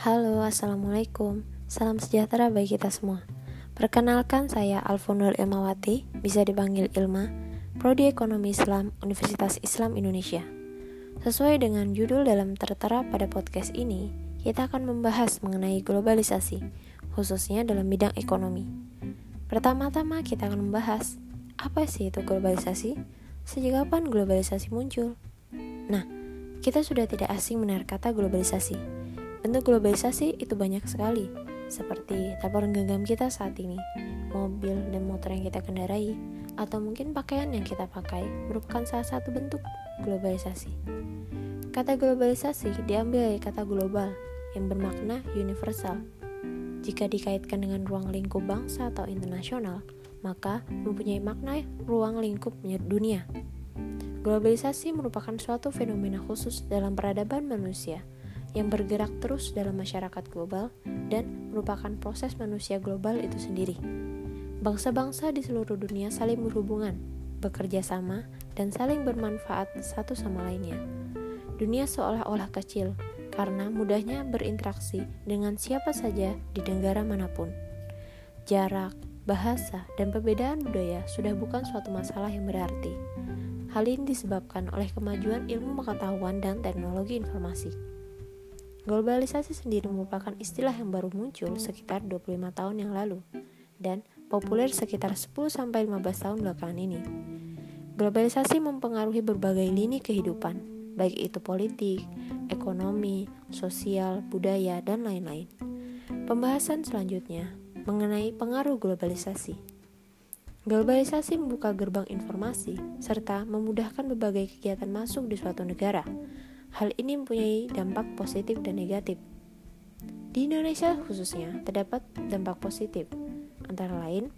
Halo, Assalamualaikum. Salam sejahtera bagi kita semua. Perkenalkan saya Alfonur Ilmawati Bisa dipanggil Ilma Prodi Ekonomi Islam Universitas Islam Indonesia. Sesuai dengan judul dalam tertera pada podcast ini Kita akan membahas mengenai globalisasi Khususnya dalam bidang ekonomi. Pertama-tama kita akan membahas Apa sih itu globalisasi? Sejak kapan globalisasi muncul? Nah, kita sudah tidak asing mendengar kata globalisasi Bentuk globalisasi itu banyak sekali, seperti telepon genggam kita saat ini, mobil dan motor yang kita kendarai, atau mungkin pakaian yang kita pakai merupakan salah satu bentuk globalisasi. Kata globalisasi diambil dari kata global yang bermakna universal. Jika dikaitkan dengan ruang lingkup bangsa atau internasional, maka mempunyai makna ruang lingkup dunia. Globalisasi merupakan suatu fenomena khusus dalam peradaban manusia yang bergerak terus dalam masyarakat global dan merupakan proses manusia global itu sendiri. Bangsa-bangsa di seluruh dunia saling berhubungan, bekerja sama, dan saling bermanfaat satu sama lainnya. Dunia seolah-olah kecil karena mudahnya berinteraksi dengan siapa saja di negara mana pun. Jarak, bahasa, dan perbedaan budaya sudah bukan suatu masalah yang berarti. Hal ini disebabkan oleh kemajuan ilmu pengetahuan dan teknologi informasi. Globalisasi sendiri merupakan istilah yang baru muncul sekitar 25 tahun yang lalu dan populer sekitar 10-15 tahun belakangan ini. Globalisasi mempengaruhi berbagai lini kehidupan, baik itu politik, ekonomi, sosial, budaya, dan lain-lain. Pembahasan selanjutnya mengenai pengaruh globalisasi. Globalisasi membuka gerbang informasi serta memudahkan berbagai kegiatan masuk di suatu negara, Hal ini mempunyai dampak positif dan negatif. Di Indonesia khususnya terdapat dampak positif, antara lain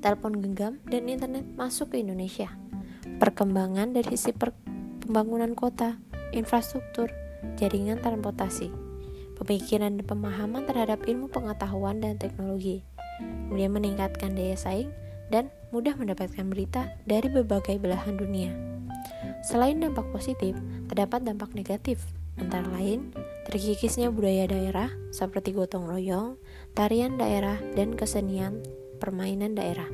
telepon genggam dan internet masuk ke Indonesia. Perkembangan dari sisi per pembangunan kota, infrastruktur, jaringan transportasi, pemikiran dan pemahaman terhadap ilmu pengetahuan dan teknologi, kemudian meningkatkan daya saing dan mudah mendapatkan berita dari berbagai belahan dunia. Selain dampak positif, terdapat dampak negatif, antara lain terkikisnya budaya daerah seperti gotong royong, tarian daerah, dan kesenian permainan daerah.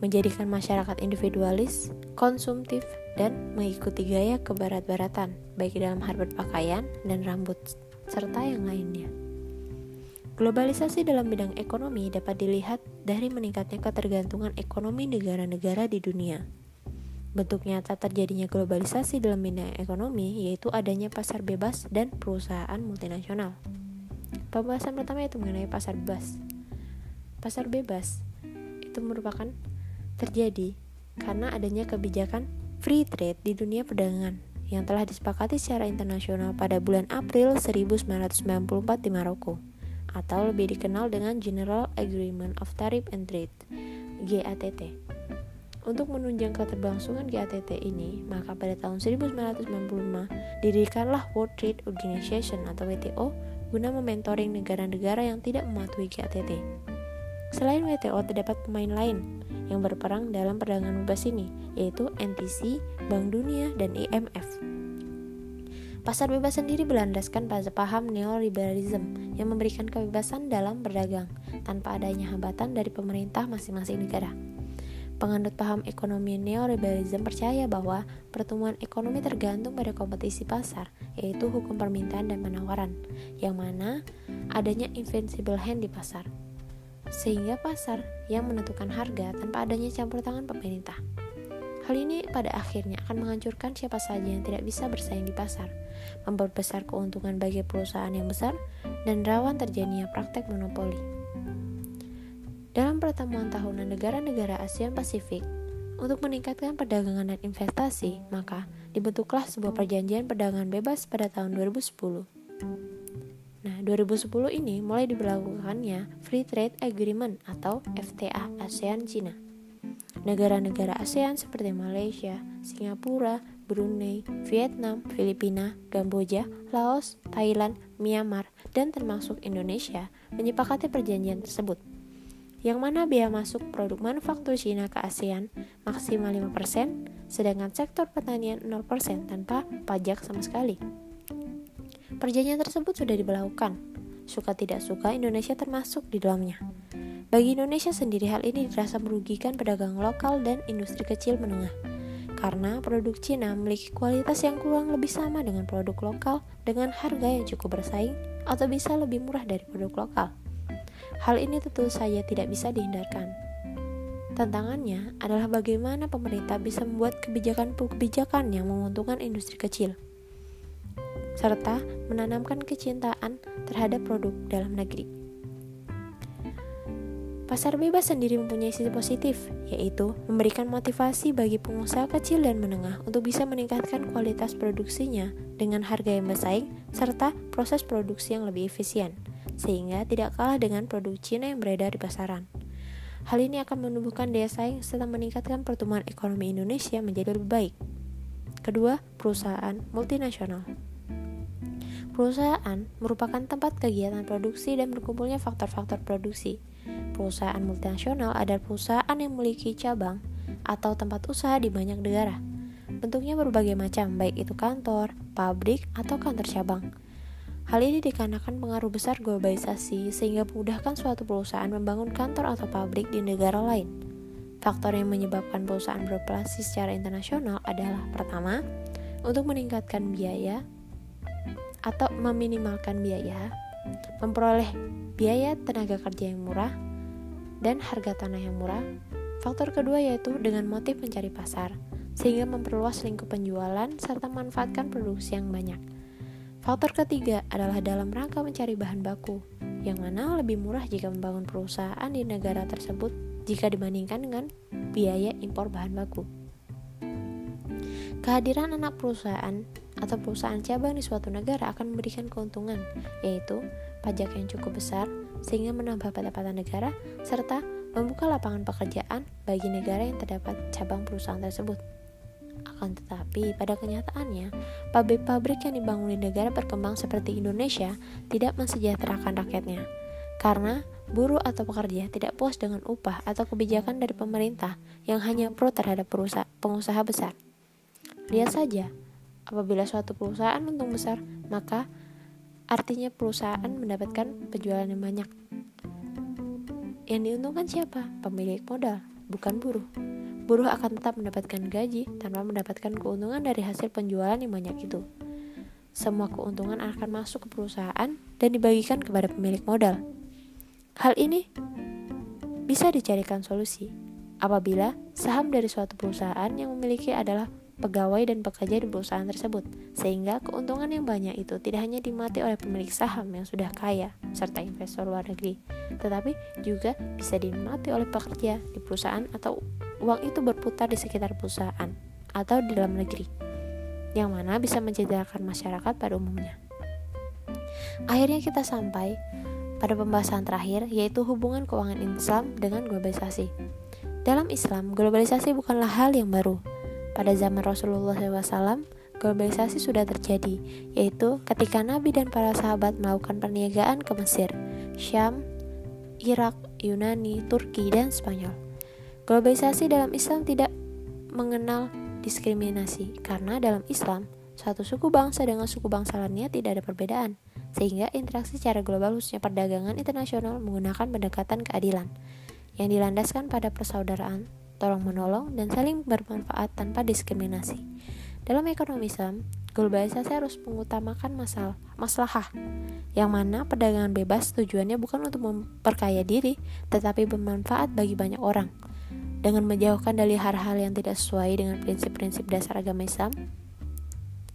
Menjadikan masyarakat individualis, konsumtif, dan mengikuti gaya kebarat-baratan, baik dalam hal berpakaian dan rambut, serta yang lainnya. Globalisasi dalam bidang ekonomi dapat dilihat dari meningkatnya ketergantungan ekonomi negara-negara di dunia Bentuk nyata terjadinya globalisasi dalam bidang ekonomi yaitu adanya pasar bebas dan perusahaan multinasional. Pembahasan pertama itu mengenai pasar bebas. Pasar bebas itu merupakan terjadi karena adanya kebijakan free trade di dunia perdagangan yang telah disepakati secara internasional pada bulan April 1994 di Maroko atau lebih dikenal dengan General Agreement of Tariff and Trade GATT. Untuk menunjang keterbangsungan GATT ini, maka pada tahun 1995 didirikanlah World Trade Organization atau WTO guna mementoring negara-negara yang tidak mematuhi GATT. Selain WTO, terdapat pemain lain yang berperang dalam perdagangan bebas ini, yaitu NTC, Bank Dunia, dan IMF. Pasar bebas sendiri berlandaskan pada paham neoliberalism yang memberikan kebebasan dalam berdagang tanpa adanya hambatan dari pemerintah masing-masing negara. Penganut paham ekonomi neoliberalism percaya bahwa pertumbuhan ekonomi tergantung pada kompetisi pasar, yaitu hukum permintaan dan penawaran, yang mana adanya invincible hand di pasar. Sehingga pasar yang menentukan harga tanpa adanya campur tangan pemerintah. Hal ini pada akhirnya akan menghancurkan siapa saja yang tidak bisa bersaing di pasar, memperbesar keuntungan bagi perusahaan yang besar, dan rawan terjadinya praktek monopoli. Dalam pertemuan tahunan negara-negara ASEAN Pasifik, untuk meningkatkan perdagangan dan investasi, maka dibentuklah sebuah perjanjian perdagangan bebas pada tahun 2010. Nah, 2010 ini mulai diberlakukannya Free Trade Agreement atau FTA ASEAN Cina. Negara-negara ASEAN seperti Malaysia, Singapura, Brunei, Vietnam, Filipina, Kamboja, Laos, Thailand, Myanmar, dan termasuk Indonesia menyepakati perjanjian tersebut yang mana biaya masuk produk manufaktur Cina ke ASEAN maksimal 5%, sedangkan sektor pertanian 0% tanpa pajak sama sekali. Perjanjian tersebut sudah diberlakukan. Suka tidak suka, Indonesia termasuk di dalamnya. Bagi Indonesia sendiri hal ini dirasa merugikan pedagang lokal dan industri kecil menengah. Karena produk Cina memiliki kualitas yang kurang lebih sama dengan produk lokal dengan harga yang cukup bersaing atau bisa lebih murah dari produk lokal. Hal ini tentu saja tidak bisa dihindarkan. Tantangannya adalah bagaimana pemerintah bisa membuat kebijakan-kebijakan yang menguntungkan industri kecil serta menanamkan kecintaan terhadap produk dalam negeri. Pasar bebas sendiri mempunyai sisi positif, yaitu memberikan motivasi bagi pengusaha kecil dan menengah untuk bisa meningkatkan kualitas produksinya dengan harga yang bersaing serta proses produksi yang lebih efisien, sehingga tidak kalah dengan produk Cina yang beredar di pasaran. Hal ini akan menumbuhkan daya saing serta meningkatkan pertumbuhan ekonomi Indonesia menjadi lebih baik. Kedua, perusahaan multinasional. Perusahaan merupakan tempat kegiatan produksi dan berkumpulnya faktor-faktor produksi. Perusahaan multinasional adalah perusahaan yang memiliki cabang atau tempat usaha di banyak negara. Bentuknya berbagai macam, baik itu kantor, pabrik, atau kantor cabang. Hal ini dikarenakan pengaruh besar globalisasi sehingga memudahkan suatu perusahaan membangun kantor atau pabrik di negara lain. Faktor yang menyebabkan perusahaan beroperasi secara internasional adalah pertama, untuk meningkatkan biaya atau meminimalkan biaya, memperoleh biaya tenaga kerja yang murah, dan harga tanah yang murah. Faktor kedua yaitu dengan motif mencari pasar, sehingga memperluas lingkup penjualan serta memanfaatkan produksi yang banyak. Faktor ketiga adalah dalam rangka mencari bahan baku, yang mana lebih murah jika membangun perusahaan di negara tersebut jika dibandingkan dengan biaya impor bahan baku. Kehadiran anak perusahaan atau perusahaan cabang di suatu negara akan memberikan keuntungan, yaitu pajak yang cukup besar sehingga menambah pendapatan negara serta membuka lapangan pekerjaan bagi negara yang terdapat cabang perusahaan tersebut. Akan tetapi, pada kenyataannya, pabrik-pabrik yang dibangun di negara berkembang seperti Indonesia tidak mensejahterakan rakyatnya. Karena buruh atau pekerja tidak puas dengan upah atau kebijakan dari pemerintah yang hanya pro terhadap pengusaha besar. Lihat saja, Apabila suatu perusahaan untung besar, maka artinya perusahaan mendapatkan penjualan yang banyak. Yang diuntungkan siapa? Pemilik modal, bukan buruh. Buruh akan tetap mendapatkan gaji tanpa mendapatkan keuntungan dari hasil penjualan yang banyak itu. Semua keuntungan akan masuk ke perusahaan dan dibagikan kepada pemilik modal. Hal ini bisa dicarikan solusi apabila saham dari suatu perusahaan yang memiliki adalah pegawai dan pekerja di perusahaan tersebut, sehingga keuntungan yang banyak itu tidak hanya dimati oleh pemilik saham yang sudah kaya serta investor luar negeri, tetapi juga bisa dimati oleh pekerja di perusahaan atau uang itu berputar di sekitar perusahaan atau di dalam negeri, yang mana bisa mencederai masyarakat pada umumnya. Akhirnya kita sampai pada pembahasan terakhir yaitu hubungan keuangan Islam dengan globalisasi. Dalam Islam, globalisasi bukanlah hal yang baru, pada zaman Rasulullah SAW, globalisasi sudah terjadi, yaitu ketika Nabi dan para sahabat melakukan perniagaan ke Mesir, Syam, Irak, Yunani, Turki, dan Spanyol. Globalisasi dalam Islam tidak mengenal diskriminasi, karena dalam Islam, satu suku bangsa dengan suku bangsa lainnya tidak ada perbedaan, sehingga interaksi secara global khususnya perdagangan internasional menggunakan pendekatan keadilan, yang dilandaskan pada persaudaraan, tolong-menolong, dan saling bermanfaat tanpa diskriminasi. Dalam ekonomi Islam, globalisasi harus mengutamakan masalah maslahah, yang mana perdagangan bebas tujuannya bukan untuk memperkaya diri, tetapi bermanfaat bagi banyak orang. Dengan menjauhkan dari hal-hal yang tidak sesuai dengan prinsip-prinsip dasar agama Islam,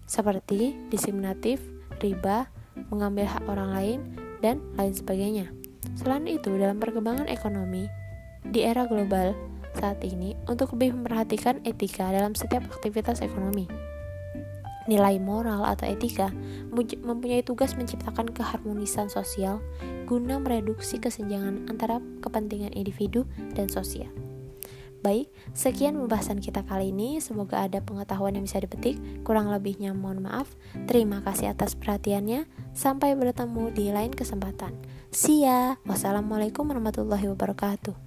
seperti diskriminatif, riba, mengambil hak orang lain, dan lain sebagainya. Selain itu, dalam perkembangan ekonomi di era global, saat ini untuk lebih memperhatikan etika dalam setiap aktivitas ekonomi. Nilai moral atau etika mempunyai tugas menciptakan keharmonisan sosial guna mereduksi kesenjangan antara kepentingan individu dan sosial. Baik, sekian pembahasan kita kali ini. Semoga ada pengetahuan yang bisa dipetik. Kurang lebihnya mohon maaf. Terima kasih atas perhatiannya. Sampai bertemu di lain kesempatan. See ya. Wassalamualaikum warahmatullahi wabarakatuh.